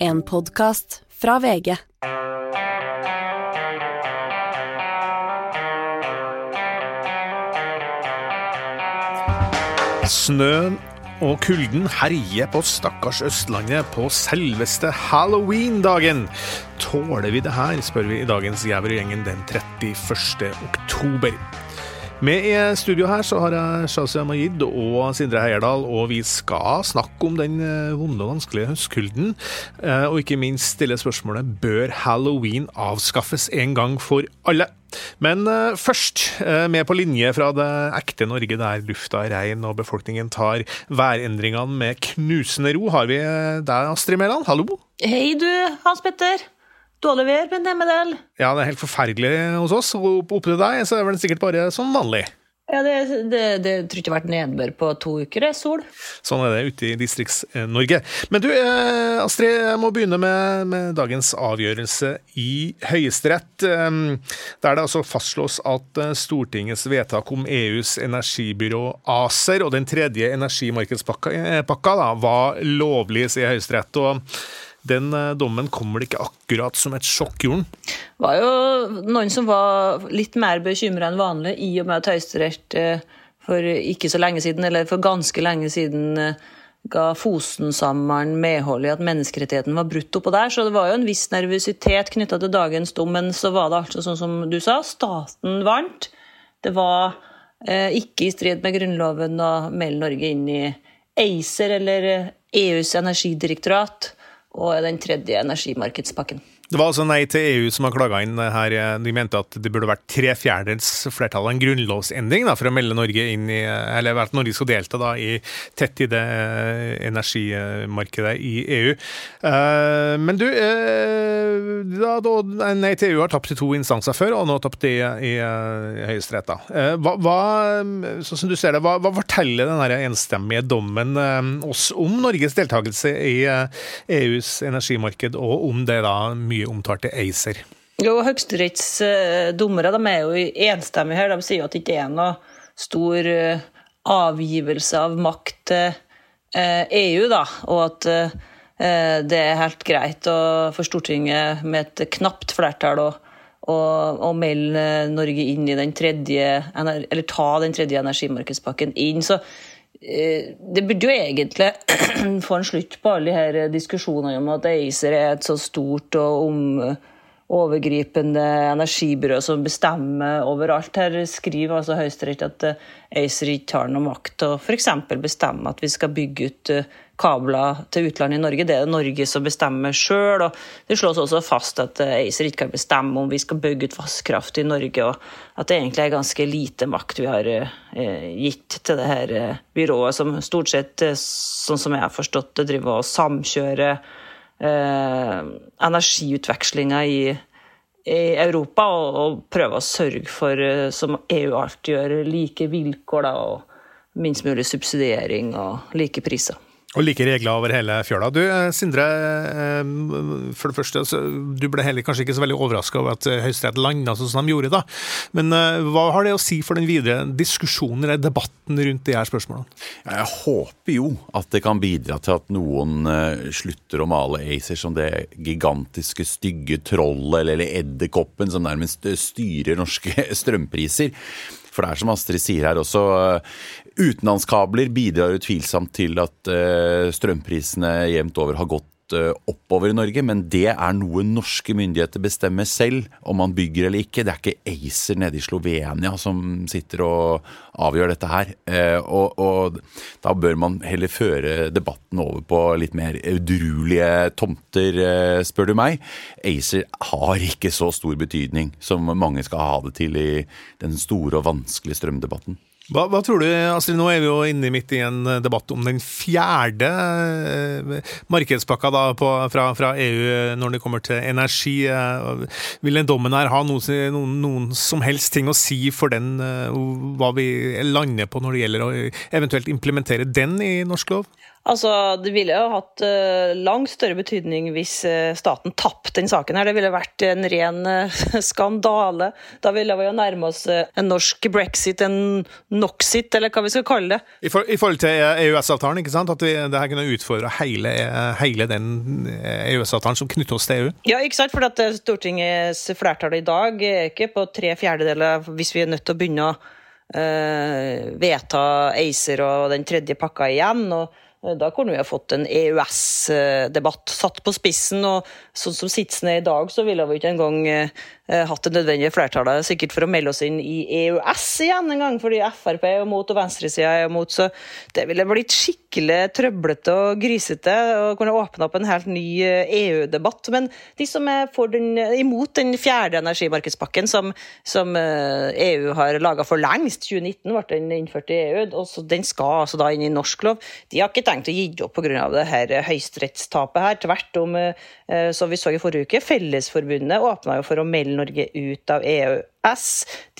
En podkast fra VG. Snøen og kulden herjer på stakkars Østlandet på selveste halloween-dagen. Tåler vi det her, spør vi i dagens Gjengen den 31. oktober. Med i studio her så har jeg Shazia Majid og Sindre Heierdal, og vi skal snakke om den eh, vonde og vanskelige høstkulden. Eh, og ikke minst stille spørsmålet bør halloween avskaffes en gang for alle. Men uh, først, med på linje fra det ekte Norge der lufta er rein og befolkningen tar værendringene med knusende ro, har vi deg, Astrid Mæland. Hallo. Hei du, Hans Petter. Dårlig vær, men det med del. Ja, det er helt forferdelig hos oss. Opp, opp til deg så er det sikkert bare sånn vanlig. Ja, det, det, det tror ikke det har vært nedbør på to uker, det er sol. Sånn er det ute i Distrikts-Norge. Men du, eh, Astrid, jeg må begynne med, med dagens avgjørelse i Høyesterett. Eh, der det altså fastslås at eh, Stortingets vedtak om EUs energibyrå ACER og den tredje energimarkedspakka da, var lovlig, sier Høyesterett. og den eh, dommen kommer det ikke akkurat som et sjokk, Jorden? Det var jo noen som var litt mer bekymra enn vanlig, i og med at Høyesterett eh, for ikke så lenge siden, eller for ganske lenge siden, eh, ga Fosen-sommeren medhold i at menneskerettigheten var brutt oppå der. Så det var jo en viss nervøsitet knytta til dagens dom, men så var det altså sånn som du sa, staten vant. Det var eh, ikke i strid med Grunnloven å melde Norge inn i ACER eller EUs energidirektorat og den tredje energimarkedspakken. Det var altså Nei til EU som har klaga inn her. De mente at det burde vært tre fjerdedels flertall, en grunnlovsendring, da, for å melde Norge inn i Eller at Norge skal delta da i tett i det eh, energimarkedet i EU. Uh, men du, uh, da, da, Nei til EU har tapt i to instanser før, og nå tapt i, i, i Høyesterett. Hva, hva, sånn som du ser det, hva, hva forteller den enstemmige dommen oss om Norges deltakelse i EUs energimarked, og om det da mye mye omtalte ACER. Jo, Høyesteretts uh, dommere de er jo enstemmige her. De sier at det ikke er noe stor uh, avgivelse av makt til EU, da, og at det er helt greit for Stortinget med et knapt flertall å, å, å melde Norge inn i den tredje, eller ta den tredje energimarkedspakken inn. Så det burde jo egentlig få en slutt på alle her diskusjonene om at ACER er et så stort og om overgripende energibyrå som bestemmer overalt. Her skriver altså Høyesterett at ACER ikke har noe makt til å f.eks. bestemme at vi skal bygge ut kabler til utlandet i Norge. Det er det Norge som bestemmer sjøl. Det slås også fast at ACER ikke kan bestemme om vi skal bygge ut vannkraft i Norge, og at det egentlig er ganske lite makt vi har gitt til det her byrået, som stort sett, sånn som jeg har forstått det, driver og samkjører eh, energiutvekslinga i, i, Europa, og, og prøve å sørge for, eh, som EU alltid gjør, like vilkår da, og minst mulig subsidiering og like priser. Og like regler over hele fjøla. Du, eh, Sindre, eh, for det første, du ble heller kanskje ikke så veldig overraska over at Høyesterett landa sånn som de gjorde, da. Men hva har det å si for den videre diskusjonen eller debatten rundt de her spørsmålene? Jeg håper jo at det kan bidra til at noen slutter å male ACER som det gigantiske, stygge trollet eller edderkoppen som nærmest styrer norske strømpriser. For det er som Astrid sier her også, utenlandskabler bidrar utvilsomt til at strømprisene jevnt over har gått oppover i Norge, men det er noe norske myndigheter bestemmer selv om man bygger eller ikke. Det er ikke ACER nede i Slovenia som sitter og avgjør dette her. Og, og da bør man heller føre debatten over på litt mer udruelige tomter, spør du meg. ACER har ikke så stor betydning som mange skal ha det til i den store og vanskelige strømdebatten. Hva, hva, tror du, Astrid, nå er vi jo inne midt i en debatt om den fjerde markedspakka da, på, fra, fra, EU når det kommer til energi. Vil den dommen her ha noen, noen, noen, som helst ting å si for den, hva vi lander på når det gjelder å eventuelt implementere den i norsk lov? Altså, Det ville jo hatt uh, langt større betydning hvis uh, staten tapte den saken. her. Det ville vært en ren uh, skandale. Da ville vi jo nærme oss en norsk brexit, en noxit, eller hva vi skal kalle det. I, for, i forhold til EØS-avtalen, ikke sant? at vi, det her kunne utfordre hele, hele den EØS-avtalen som knytter oss til EU? Ja, ikke sant? For at Stortingets flertall i dag er ikke på tre fjerdedeler hvis vi er nødt til å begynne å vedta ACER og den tredje pakka igjen. og Eh, da kunne vi ha fått en EØS-debatt satt på spissen. og Sånn som sitsen er i dag, så ville vi ikke engang eh, Eh, hatt det nødvendige flertallet sikkert for å melde oss inn i EØS igjen en gang, fordi Frp er jo mot og venstresida er jo mot, så det ville blitt skikkelig trøblete og grisete og kunne åpna opp en helt ny EU-debatt. Eh, e Men de som er den, imot den fjerde energimarkedspakken som, som EU eh, e har laga for lengst, 2019 ble den innført i EU, og så den skal altså da inn i norsk lov, de har ikke tenkt å gi opp pga. det her høyesterettstapet her. Tvert om, som vi så i forrige uke, Fellesforbundet åpna jo for å melde Norge ut av EØS.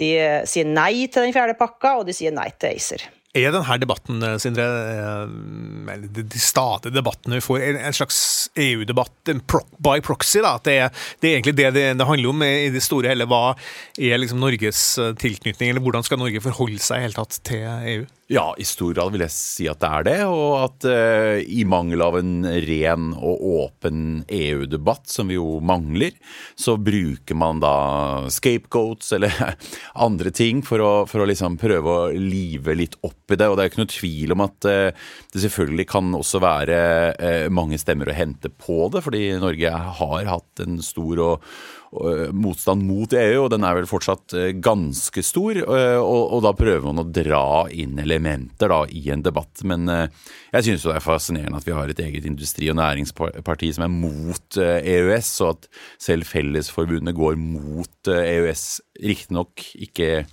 De sier nei til den fjerde pakka, og de sier nei til ACER. Er denne debatten, eh, Sindre, eh, de stadige debattene vi får, en slags EU-debatt by proxy? da, at det er, det er egentlig det, det handler om i det store hele. Hva er liksom Norges eh, tilknytning, eller hvordan skal Norge forholde seg i hele tatt til EU? Ja, i stor grad vil jeg si at det er det. Og at eh, i mangel av en ren og åpen EU-debatt, som vi jo mangler, så bruker man da scapegoats eller andre ting for å, for å liksom prøve å live litt opp i det. Og det er ikke noe tvil om at eh, det selvfølgelig kan også være eh, mange stemmer å hente på det, fordi Norge har hatt en stor og Eh, motstand mot EU, og den er vel fortsatt eh, ganske stor. Eh, og, og da prøver man å dra inn elementer da, i en debatt. Men jeg synes det er fascinerende at vi har et eget industri- og næringsparti som er mot EØS, og at selv Fellesforbundet går mot EØS. Riktignok ikke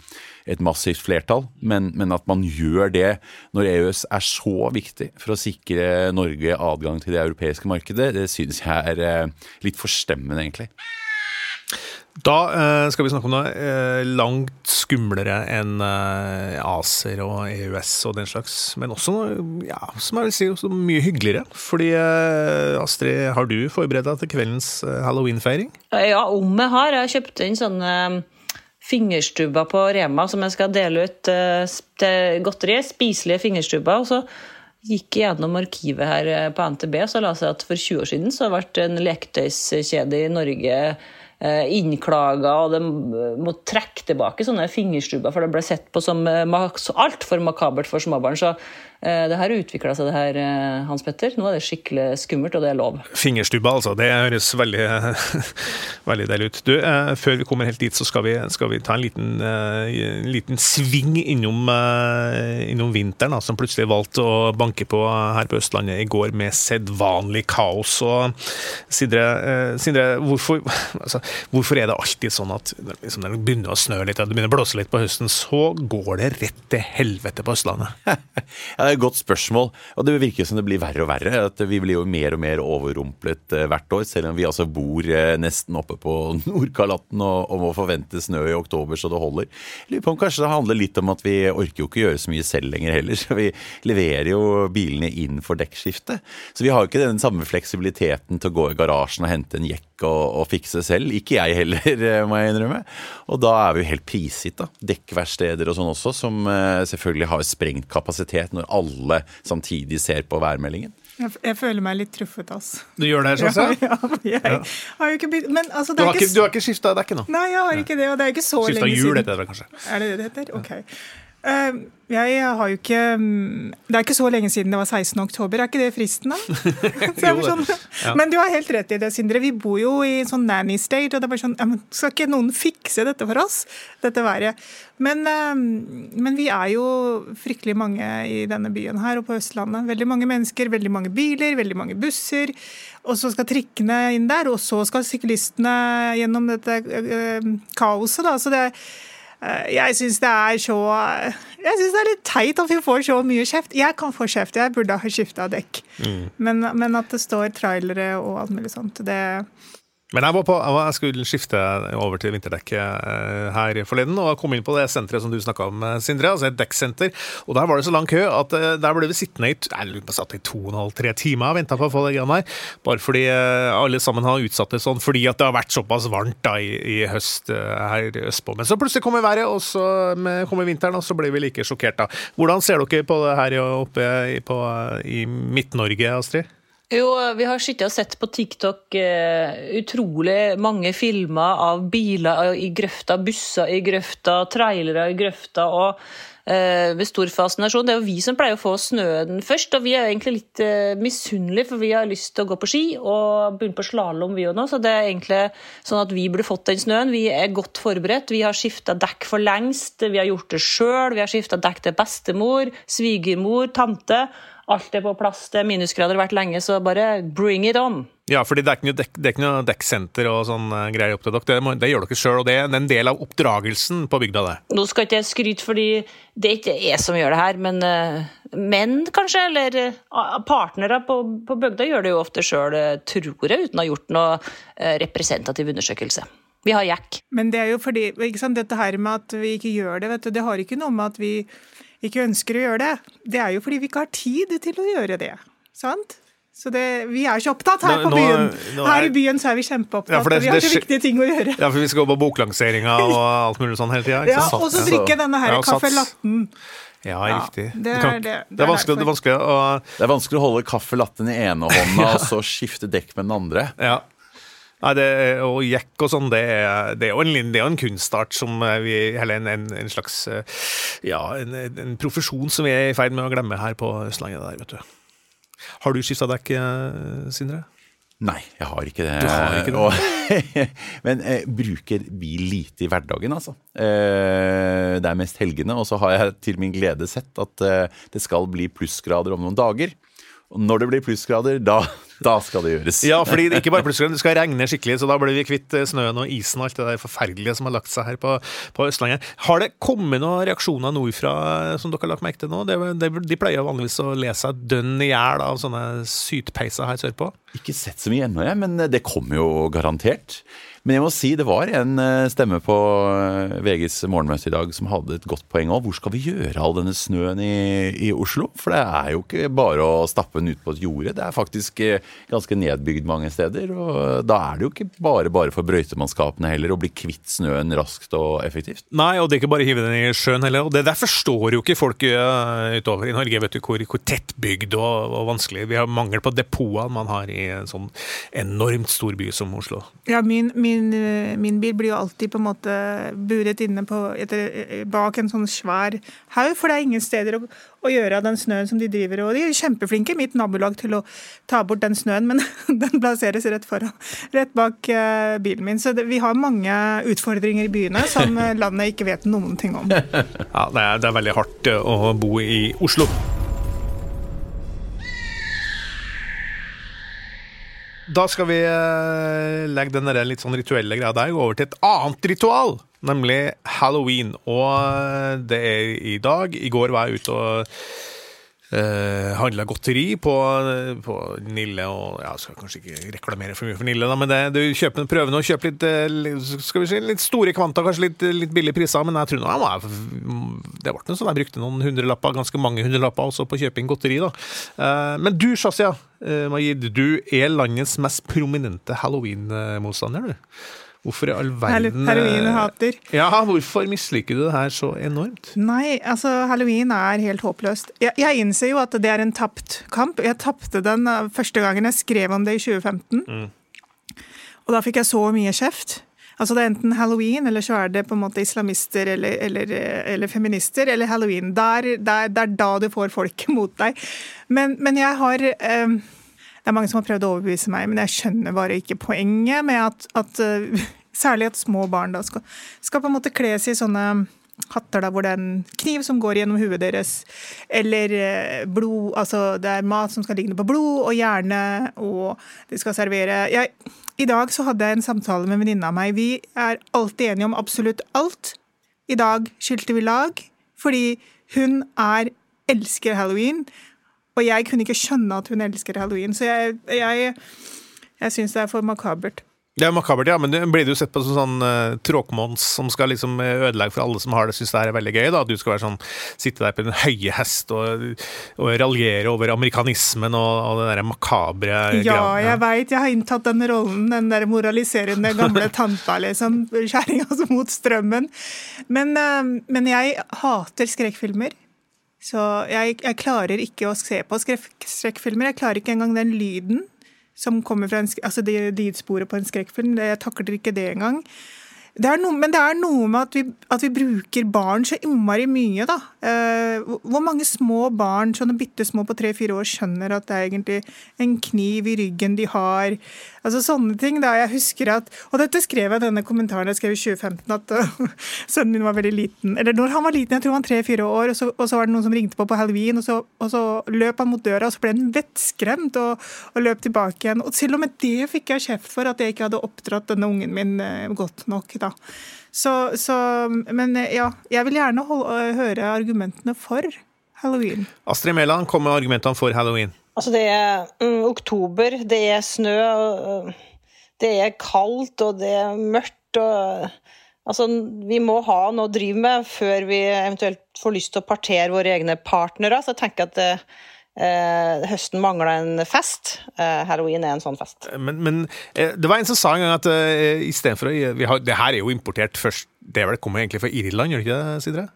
et massivt flertall, men, men, at man gjør det når EØS er så viktig for å sikre Norge adgang til det europeiske markedet, det synes jeg er litt forstemmende, egentlig. Da eh, skal vi snakke om noe eh, langt skumlere enn eh, ACER og EØS og den slags. Men også noe ja, som jeg vil si, også mye hyggeligere. Fordi Astrid, har du forberedt deg til kveldens halloweenfeiring? Ja, om jeg har. Jeg har kjøpt inn sånne fingerstubber på Rema som jeg skal dele ut til godteriet. Spiselige fingerstubber. og så gikk gjennom arkivet her på NTB, så la seg at for 20 år siden så ble en leketøyskjede i Norge innklaga, og de må trekke tilbake sånne fingerstubber, for det ble sett på som eh, altfor makabert for småbarn. Så Eh, det her utvikla seg, det her, eh, Hans Petter. Nå er det skikkelig skummelt, og det er lov. Fingerstubber, altså. Det høres veldig, veldig deilig ut. Du, eh, før vi kommer helt dit, så skal vi, skal vi ta en liten, uh, liten sving innom, innom vinteren, da, som plutselig valgte å banke på her på Østlandet i går med sedvanlig kaos. Og Sindre, Sindre hvorfor, altså, hvorfor, er det alltid sånn at liksom, når det begynner å snø litt, det begynner å blåse litt på høsten, så går det rett til helvete på Østlandet? er et godt spørsmål. Og det virker som det blir verre og verre. at Vi blir jo mer og mer overrumplet eh, hvert år, selv om vi altså bor eh, nesten oppe på Nordkalotten og, og må forvente snø i oktober så det holder. Lurer på om kanskje det handler litt om at vi orker jo ikke gjøre så mye selv lenger heller. Så vi leverer jo bilene inn for dekkskifte. Så vi har jo ikke den samme fleksibiliteten til å gå i garasjen og hente en jekk og, og fikse selv. Ikke jeg heller, eh, må jeg innrømme. Og da er vi jo helt prisgitt da. dekkverksteder og sånn også, som selvfølgelig har sprengt kapasitet når alle samtidig ser på værmeldingen? Jeg, jeg føler meg litt truffet, altså. Du gjør det, sånn? Ja, ja, jeg har jo ikke begynt Men altså, det du, har ikke, du har ikke skifta dekk nå? Nei, jeg har ikke det. Og det er ikke så Skiftet lenge siden. Skifta hjul, heter det kanskje. Er det det det heter? Ok. Uh, jeg har jo ikke mm, Det er ikke så lenge siden det var 16. oktober. Er ikke det fristen, da? sånn. Men du har helt rett i det, Sindre. Vi bor jo i sånn nanny state, og det er bare sånn Skal ikke noen fikse dette for oss? Dette været. Men, um, men, vi er jo fryktelig mange i denne byen her og på Østlandet. Veldig mange mennesker, veldig mange biler, veldig mange busser. Og så skal trikkene inn der, og så skal syklistene gjennom dette uh, kaoset. da, så det er Eh, jeg syns det er så Jeg syns det er litt teit at vi får så mye kjeft. Jeg kan få kjeft, jeg burde ha skifta dekk. Mm. Men, men, at det står trailere og alt mulig sånt, det Men jeg var på, jeg skulle skifte over til vinterdekk eh, her forleden, og kom inn på det senteret som du snakka om, eh, Sindre, altså et dekksenter. Og der var det så lang kø at eh, der ble vi sittende i jeg satt i to og en halv, tre timer og venta på å få det greiene her. Bare fordi alle sammen har utsatt det sånn fordi at det har vært såpass varmt da i, i høst her østpå. Men så plutselig kommer været, og så kommer vinteren, og så blir vi like sjokkert da. Hvordan ser dere på det her oppe på, i Midt-Norge, Astrid? Jo, vi har sittet og sett på TikTok uh, utrolig mange filmer av biler i grøfta, busser i grøfta, trailere i grøfta. og uh, med stor fascinasjon. Det er jo vi som pleier å få snøen først, og vi er egentlig litt uh, misunnelige, for vi har lyst til å gå på ski og begynne på slalåm, vi òg nå. Så det er egentlig sånn at vi burde fått den snøen. Vi er godt forberedt. Vi har skifta dekk for lengst. Vi har gjort det sjøl. Vi har skifta dekk til bestemor, svigermor, tante. Alt er på plass. Det er minusgrader vært lenge, så bare bring it on. Ja, fordi det er ikke noe, dek, det er ikke noe dekksenter og sånn uh, greier opp til dere. Det, det, gjør dere sjøl, og det er en del av oppdragelsen på bygda, det. Nå skal ikke jeg skryte, fordi det er ikke jeg som gjør det her, men uh, menn kanskje, eller uh, partnere på, på, bygda gjør det jo ofte sjøl, tror jeg, uten å ha gjort noe representativ undersøkelse. Vi har jack. Men det er jo fordi, ikke sant, dette her med at vi ikke gjør det, vet du, det har ikke noe med at vi ikke ønsker å gjøre det, det er jo fordi vi ikke har tid til å gjøre det. Sant? Så det, Vi er ikke opptatt her nå, på byen. Nå, nå er, her i byen så er vi kjempeopptatt. Ja, det, vi har så viktige ting å gjøre. Ja, for vi skal gå på boklanseringa og alt mulig sånn hele tida. Ja, og så drikke denne her ja, caffè latten. Ja, riktig. Ja, det, er, det, det, er vanskelig, er vanskelig, å, det er vanskelig å holde caffè latten i ene hånda og så skifte dekk med den andre. Ja, Nei, det, og jekk og sånn, det, det, er jo en, det er en kunstart som vi Eller en, en, en slags Ja, en, en, profesjon som vi er i ferd med å glemme her på Østlandet der, vet du. Har du skifta dekk, Sindre? Nei, jeg har ikke det. Du har ikke det. Men eh, bruker bil lite i hverdagen, altså. Eh, det er mest helgene. Og så har jeg til min glede sett at eh, det skal bli plussgrader om noen dager. Og når det blir plussgrader, da, da, skal det gjøres. Ja, fordi det ikke bare plussgrader, det skal regne skikkelig, så da blir vi kvitt eh, snøen og isen og alt det der forferdelige som har lagt seg her på, på Østlandet. Har det kommet noen reaksjoner nordfra eh, som dere har lagt merke til nå? Det, det, de pleier vanligvis å le seg dønn i hjel av sånne sytpeiser her sørpå? Ikke sett så mye ennå, jeg, men det kommer jo garantert. Men jeg må si det var en eh, stemme på eh, VGs morgenmøte i dag som hadde et godt poeng òg. Hvor skal vi gjøre all denne snøen i, i, Oslo? For det er jo ikke bare å stappe den ut på et jorde. Det er faktisk eh, ganske nedbygd mange steder. Og da er det jo ikke bare bare for brøytemannskapene heller å bli kvitt snøen raskt og effektivt. Nei, og det er ikke bare å hive den i sjøen heller. Og det der forstår jo ikke folk utover i Norge, vet du, hvor, hvor tettbygd og, og, vanskelig. Vi har mangel på depoter man har i en sånn enormt stor by som Oslo. Ja, min, min min, eh, min, bil blir jo alltid på en måte buret inne på, etter, eh, bak en sånn svær haug, for det er ingen steder å, å, gjøre av den snøen som de driver og De er kjempeflinke mitt nabolag til å ta bort den snøen, men den plasseres rett foran, rett bak uh, bilen min. Så det, vi har mange utfordringer i byene som landet ikke vet noen ting om. Ja, det er, det er veldig hardt å bo i Oslo. Da skal vi uh, legge den litt sånn rituelle greia der over til et annet ritual, nemlig halloween. Og eh, det er i dag. I går var jeg ute og Uh, handla godteri på, på, Nille og ja, Skal kanskje ikke reklamere for mye for Nille, da, men det, du kjøper, prøver nå å kjøpe litt, skal vi si, litt store kvanta, kanskje litt, litt billige priser. Men jeg tror nå, det ble sånn jeg brukte noen hundrelapper, ganske mange hundrelapper også på å kjøpe inn godteri. da. Uh, men du, Shazia uh, Majid, du er landets mest prominente halloween-motstander, du. Hvorfor i all verden Halloween-hater. Ja, Hvorfor misliker du det her så enormt? Nei, altså halloween er helt håpløst. Jeg, jeg innser jo at det er en tapt kamp. Jeg tapte den uh, første gangen jeg skrev om det i 2015. Mm. Og da fikk jeg så mye kjeft. Altså Det er enten halloween, eller så er det på en måte islamister eller, eller, eller feminister, eller halloween. Det er, da du får folk mot deg. Men, men jeg har um, det er mange som har prøvd å overbevise meg, men jeg skjønner bare ikke poenget med at, at Særlig at små barn da skal, skal på en måte kles i sånne hatter da, hvor det er en kniv som går gjennom huet deres, eller uh, blod Altså det er mat som skal ligne på blod og hjerne, og de skal servere jeg, I dag så hadde jeg en samtale med en venninne av meg. Vi er alltid enige om absolutt alt. I dag skilte vi lag fordi hun er elsker halloween. Og jeg kunne ikke skjønne at hun elsker halloween, så jeg, jeg, jeg syns det er for makabert. Det er makabert, ja, men blir du sett på som sånn uh, tråkmåns som skal liksom ødelegge for alle som har det, syns det her er veldig gøy? da, At du skal være sånn, sitte der på den høye hest og, og raljere over amerikanismen og, og det derre makabre Ja, ja. jeg veit, jeg har inntatt den rollen, den der moraliserende gamle tanta, liksom. Kjerringa mot strømmen. Men, uh, men jeg hater skrekkfilmer. Så jeg, jeg, klarer ikke å se på skrekkfilmer. Jeg klarer ikke engang den lyden som kommer fra en, altså det lydsporet på en skrekkfilm. Jeg takler ikke det engang. Det no, men det er noe med at vi, at vi, bruker barn så innmari mye, da. Eh, hvor mange små barn, sånne bitte små på tre-fire år, skjønner at det er egentlig en kniv i ryggen de har? Altså sånne ting. da, jeg husker at, Og dette skrev jeg denne kommentaren jeg skrev i 2015, at uh, sønnen min var veldig liten. Eller når han var liten, jeg tror han var tre-fire år, og så, og så, var det noen som ringte på på halloween, og så, og så løp han mot døra, og så ble han vettskremt og, og, løp tilbake igjen. Og til og med det fikk jeg kjeft for, at jeg ikke hadde oppdratt denne ungen min uh, godt nok. da. Så, så, men ja, jeg vil gjerne holde, høre argumentene for halloween. Astrid Mæland, kom med argumentene for halloween. Altså, det er mm, oktober, det er snø, og, det er kaldt, og det er mørkt, og Altså, vi må ha noe å drive med før vi eventuelt får lyst til å partere våre egne partnere. Så jeg tenker at Eh, høsten mangla en fest. Eh, halloween er en sånn fest. Men, men eh, det var en som sa en gang at istedenfor å Det her er jo importert først Det er vel kommer egentlig fra Irland, gjør det ikke det, Sidre?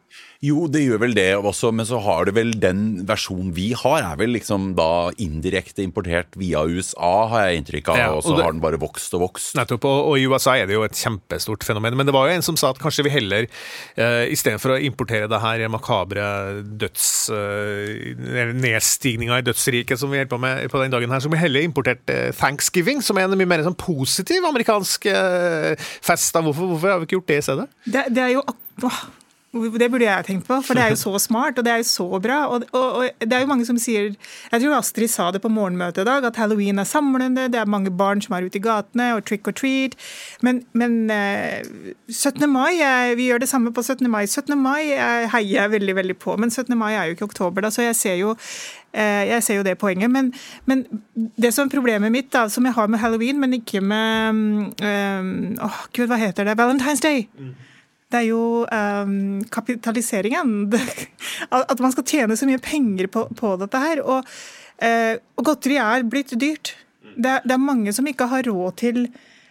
Jo, det gjør vel det også, men så har det vel den versjonen vi har, er vel liksom da indirekte importert via USA, har jeg inntrykk av, ja, og så det, har den bare vokst og vokst. Nettopp, og, og, i USA er det jo et kjempestort fenomen. Men det var jo en som sa at kanskje vi heller, uh, istedenfor å importere det her makabre døds... Uh, nedstigninga i dødsriket som vi holder på med på den dagen her, så vi heller importert uh, thanksgiving, som er en mye mer sånn positiv amerikansk uh, fest. Hvorfor, hvorfor, har vi ikke gjort det i stedet? Det, det er jo det burde jeg tenkt på, for det er jo så smart og det er jo så bra. Og, og, og, det er jo mange som sier Jeg tror Astrid sa det på morgenmøtet i dag, at halloween er samlende, det er mange barn som er ute i gatene, og trick or treat. Men, men 17. Eh, mai, vi gjør det samme på 17. mai. 17. mai heier jeg veldig veldig på, men 17. mai er jo ikke oktober, da, så jeg ser jo eh, jeg ser jo det poenget, men, men, det som er problemet mitt, da, som jeg har med halloween, men ikke med um, oh, Gud, hva heter det? Valentine's Day. Mm det er jo um, kapitaliseringen. at man skal tjene så mye penger på, på dette her. Og, uh, og, godteri er blitt dyrt. Det, det, er mange som ikke har råd til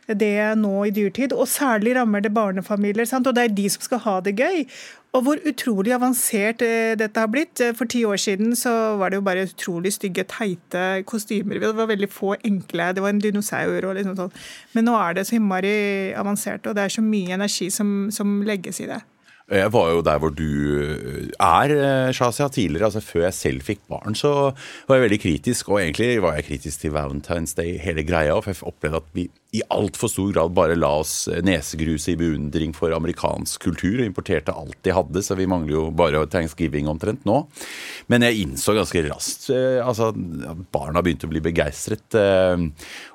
det nå i dyrtid, og særlig rammer det barnefamilier. Sant? Og det er de som skal ha det gøy. Og hvor utrolig avansert eh, dette har blitt. Eh, for ti år siden så var det jo bare utrolig stygge, teite kostymer. Det var veldig få enkle. Det var en dinosaur og liksom sånn. Men nå er det så innmari avansert, og det er så mye energi som, som legges i det. Jeg var jo der hvor du eh, er, Shazia, tidligere. altså Før jeg selv fikk barn, så var jeg veldig kritisk. Og egentlig var jeg kritisk til Valentine's Day, hele greia. For jeg opplevde at vi i altfor stor grad bare la oss eh, nesegruse i beundring for amerikansk kultur og importerte alt de hadde. Så vi mangler jo bare thanksgiving omtrent nå. Men jeg innså ganske raskt altså, at barna begynte å bli begeistret.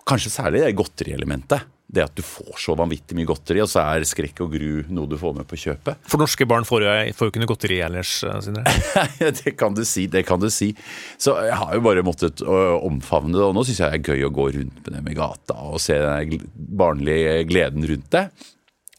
Kanskje særlig det godterielementet det at du får så vanvittig mye godteri, og så er skrekk og gru noe du får med på kjøpet. For norske barn får jo, får jo ikke noe godteri ellers, eh, Sindre? det kan du si, det kan du si. Så jeg har jo bare måttet omfavne det, og nå syns jeg det er gøy å gå rundt med dem i gata og se den barnlige gleden rundt det.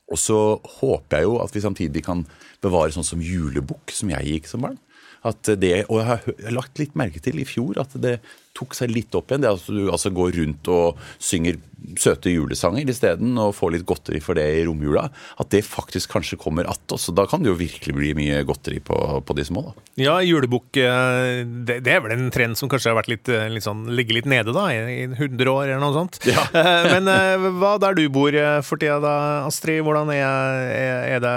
Og så håper jeg jo at vi samtidig kan bevare sånn som julebukk, som jeg gikk som barn. At det, og jeg har lagt litt merke til i fjor at det tok seg litt opp igjen. Det at du altså går rundt og synger søte julesanger isteden, og får litt godteri for det i romjula. At det faktisk kanskje kommer att også. Da kan det jo virkelig bli mye godteri på, på de små. da. Ja, julebukk eh, det, det, er vel en trend som kanskje har vært litt, eh, litt sånn, ligget litt nede da, i 100 år eller noe sånt. Ja. Eh, men hva der du bor for tida da, Astrid? Hvordan er, er, det,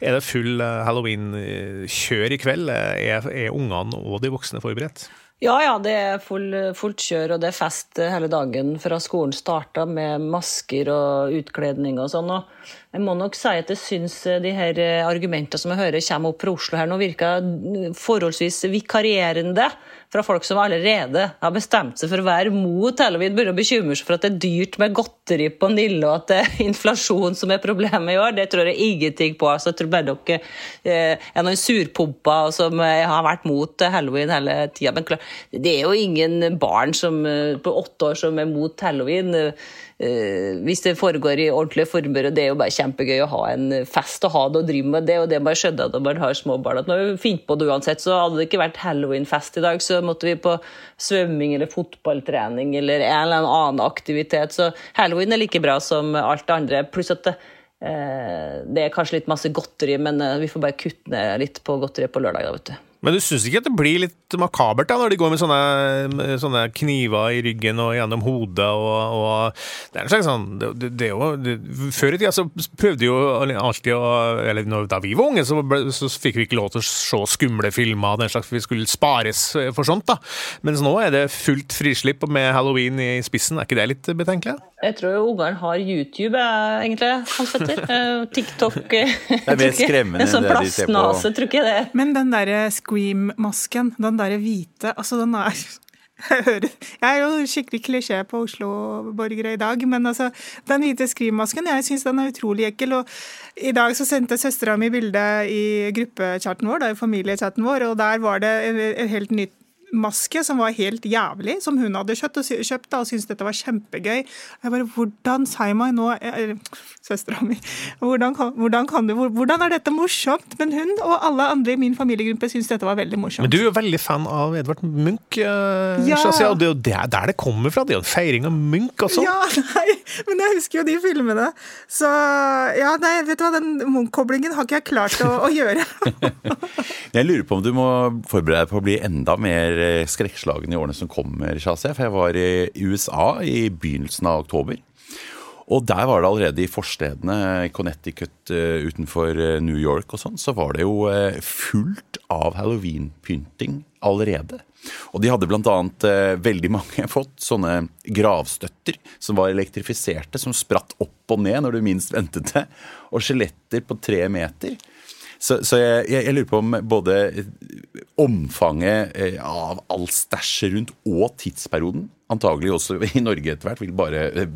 er det full halloween-kjør i kveld? Er, er ungene og de voksne forberedt? Ja, ja, det er full, fullt kjør, og det er fest hele dagen fra skolen starta, med masker og utkledning og sånn. Og jeg må nok si at jeg syns de her argumentene som jeg hører kommer opp fra Oslo her nå, virker forholdsvis vikarierende fra folk som allerede har bestemt seg for å være mot halloween, begynner å bekymre seg for at det er dyrt med godteri på Nille, og at det er inflasjon som er problemet i år. Det tror jeg ingenting på. Altså, jeg tror bare dere eh, er noen surpomper som eh, har vært mot halloween hele tida. Men klar, det er jo ingen barn som, eh, på åtte år som er mot halloween. Uh, hvis det foregår i ordentlige former, og det er jo bare kjempegøy å ha en fest og ha det og drive med det, og det man skjønner når man har små barn. at vi finner på det uansett, så hadde det ikke vært halloweenfest i dag, så måtte vi på svømming eller fotballtrening eller en eller annen aktivitet. Så halloween er like bra som alt det andre. Pluss at det, uh, det er kanskje litt masse godteri, men uh, vi får bare kutte ned litt på godteriet på lørdag. da, vet du. Men du syns ikke at det blir litt makabert da, når de går med sånne, sånne kniver i ryggen og gjennom hodet? Og, og det er en slags sånn det, det jo, det, Før i tida så prøvde jo alltid å Eller da vi var unge, så, ble, så fikk vi ikke lov til å se skumle filmer. Den slags, Vi skulle spares for sånt. da. Mens nå er det fullt frislipp med halloween i spissen. Er ikke det litt betenkelig? Jeg tror Ungarn har YouTube, egentlig, Hans Petter. TikTok. Det er mer skremmende enn sånn det de ser på. tror ikke det. Men den derre Scream-masken, den derre hvite Altså, den er jeg, er jo skikkelig klisjé på Oslo-borgere i dag, men altså, den hvite Scream-masken, jeg syns den er utrolig ekkel. Og i dag så sendte søstera mi bilde i gruppechatten vår, da, i familiechatten vår, og der var det et helt nytt maske som var helt jævlig, som hun hadde kjøpt og, kjøpt, og syntes dette var kjempegøy. Jeg bare, Hvordan sa jeg meg nå Søstera mi. Hvordan, hvordan, kan du, hvordan er dette morsomt? Men hun og alle andre i min familiegruppe syntes dette var veldig morsomt. Men du er jo veldig fan av Edvard Munch, eh, ja. Shazia, og det er jo der det kommer fra. Det er jo en feiring av Munch også. Ja, nei, men jeg husker jo de filmene. Så ja, nei, vet du hva, den Munch-koblingen har ikke jeg klart å, å gjøre. jeg lurer på om du må forberede deg på å bli enda mer Eh, skrekkslagen i årene som kommer, Shazia. For jeg var i USA i begynnelsen av oktober. Og der var det allerede i forstedene, Connecticut eh, utenfor eh, New York og sånn, så var det jo fullt av halloweenpynting allerede. Og de hadde bl.a. Veldig mange fått sånne gravstøtter som var elektrifiserte, som spratt opp og ned når du minst ventet det. Og skjeletter på tre meter. Så, så jeg, jeg, jeg, lurer på om både omfanget eh, av all stæsjet rundt og tidsperioden, antagelig også i Norge etter hvert, vil bare eh,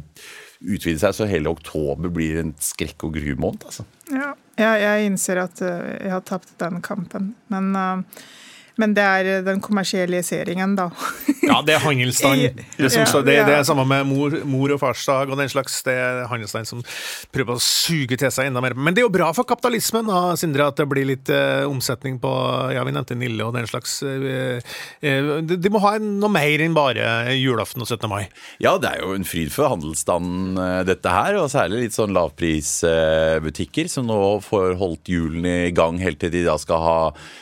utvide seg, så hele oktober blir en skrekk- og gru-måned. Altså. Ja, jeg, jeg, innser at eh, jeg har tapt den kampen. Men uh, men det er eh, den kommersialiseringen, da. ja, det er handelsstand. Det, som, det, det er samme med mor, mor, og farsdag og den slags. Det er handelsstand som prøver å suge til seg enda mer. Men det er jo bra for kapitalismen, da, Sindre, at det blir litt uh, omsetning på Ja, vi nevnte Nille og den slags. Uh, uh, de, de, må ha noe mer enn bare julaften og 17. mai. Ja, det er jo en fryd for handelsstanden, dette her. Og særlig litt sånn lavprisbutikker som nå får holdt hjulene i gang helt til de da skal ha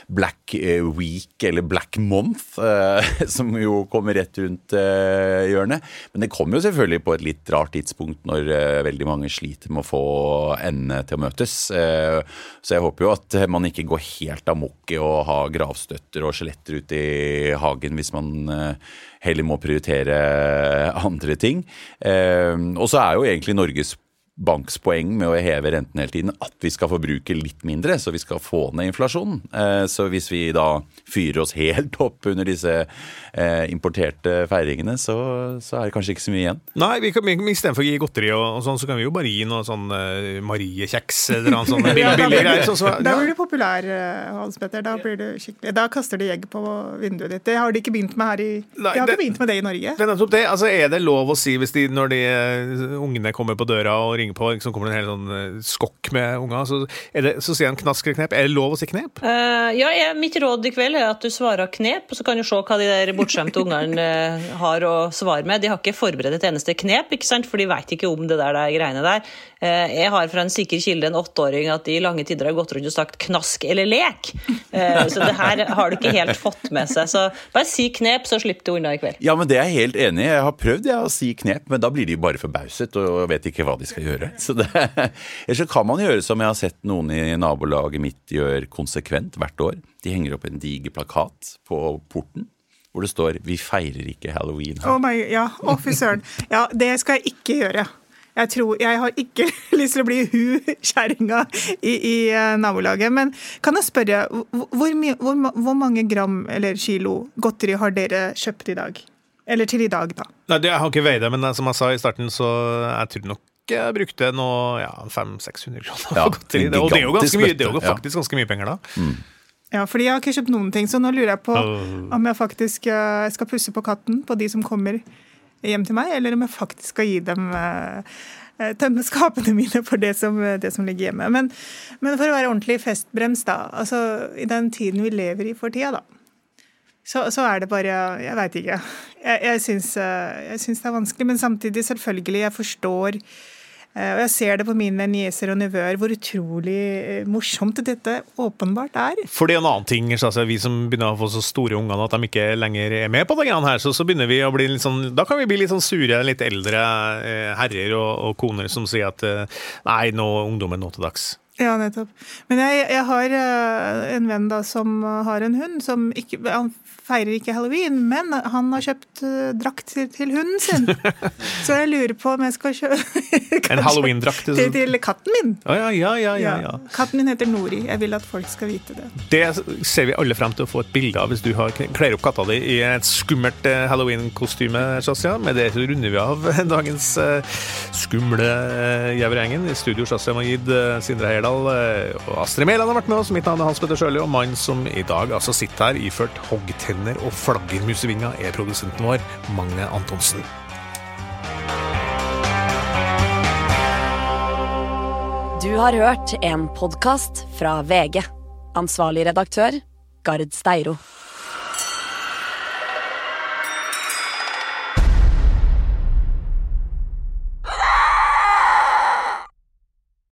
Black Week Week eller Black Month, eh, som jo kommer rett rundt eh, hjørnet. Men det kommer jo selvfølgelig på et litt rart tidspunkt når eh, veldig mange sliter med å få endene til å møtes. Så jeg håper jo at man ikke går helt amok i å ha gravstøtter og skjeletter ute i hagen hvis man heller må prioritere andre ting. Og så er jo egentlig Norges Banks poeng med å heve renten hele tiden at vi skal forbruke litt mindre, så vi skal få ned inflasjonen. Eh, så hvis vi da fyrer oss helt opp under disse eh, importerte feiringene, så, så er det kanskje ikke så mye igjen. Nei, vi kan, istedenfor å gi godteri og, og, sånn, så kan vi jo bare gi noe sånn uh, Mariekjeks eller noe sånt. Billig, billig greier. Så, så, ja. Da blir du populær, Hans Petter. Da, blir du skikkelig, da kaster du egg på vinduet ditt. Det har de ikke begynt med her i Nei, De har det, ikke begynt med det i Norge. Det er, det. Altså, er det lov å si hvis de, når de ungene kommer på døra og ringer ringer på, så kommer det en hel sånn uh, skokk med unger, så, så sier han knask eller knep. Er det lov å si knep? Uh, ja, jeg, mitt råd i kveld er at du svarer knep, og så kan du se hva de der bortskjemte ungene uh, har å svare med. De har ikke forberedt et eneste knep, ikke sant? for de vet ikke om det der, der greiene der. Jeg har fra en sikker kilde en åtteåring at de i lange tider har gått rundt og sagt 'knask eller lek'. så det her har du ikke helt fått med seg. Så bare si knep, så slipper du unna i kveld. Ja, men det er jeg helt enig i. Jeg har prøvd jeg, å si knep, men da blir de bare forbauset og vet ikke hva de skal gjøre. Så det, Ellers så kan man gjøre som jeg har sett noen i nabolaget mitt gjør konsekvent hvert år. De henger opp en diger plakat på porten hvor det står 'Vi feirer ikke halloween'. Her. Oh my, ja, oh, fy søren. Ja, det skal jeg ikke gjøre. Jeg, tror, jeg har ikke lyst til å bli hun kjerringa i, i uh, nabolaget. Men kan jeg spørre, hvor, hvor, hvor, mange gram eller kilo godteri har dere kjøpt i dag? Eller til i dag, da? Nei, Jeg har ikke veid det, men som jeg sa i starten, så jeg tror nok jeg brukte noe ja, 500-600 kroner ja, godteri. Og det er jo, mye, det er jo faktisk ganske mye penger, da. Mm. Ja, fordi jeg har ikke kjøpt noen ting, så nå lurer jeg på om jeg faktisk skal pusse på katten på de som kommer hjem til meg, eller om jeg faktisk skal gi dem uh, tømme skapene mine for det som, det som ligger hjemme. Men, men, for å være ordentlig festbrems, da. Altså i den tiden vi lever i for tida, da. Så, så er det bare Jeg veit ikke. Jeg, jeg syns det er vanskelig, men samtidig, selvfølgelig, jeg forstår Eh, og jeg ser det på mine nieser og nevøer hvor utrolig eh, morsomt dette åpenbart er. For det er en annen ting, altså, vi som begynner å få så store unger at de ikke lenger er med på det her, så, så begynner vi å bli litt sånn Da kan vi bli litt sånn sure, litt eldre eh, herrer og, og, koner som sier at eh, nei, nå ungdommen nå til dags. Ja, nettopp. Men jeg, jeg har en venn da som har en hund som ikke Han feirer ikke halloween, men han har kjøpt uh, drakt til, hunden sin. Så jeg lurer på om jeg skal kjøpe En halloween-drakt til, til, katten min. Ja, ja, ja, ja, ja. Katten min heter Nori. Jeg vil at folk skal vite det. Det ser vi alle frem til å få et bilde av hvis du har, kler opp katta di i et skummelt uh, halloween-kostyme. Med det runder vi av dagens uh, skumle uh, I studio Shazia Majid, uh, Sindre Heyerdahl og Astrid Mæland har vært med oss. Mitt navn er Hans Petter Sjøli, og mannen som i dag altså sitter her iført hoggtenner tenner og flaggermusevinga er produsenten vår, Magne Antonsen. Du har hørt en podkast fra VG. Ansvarlig redaktør, Gard Steiro.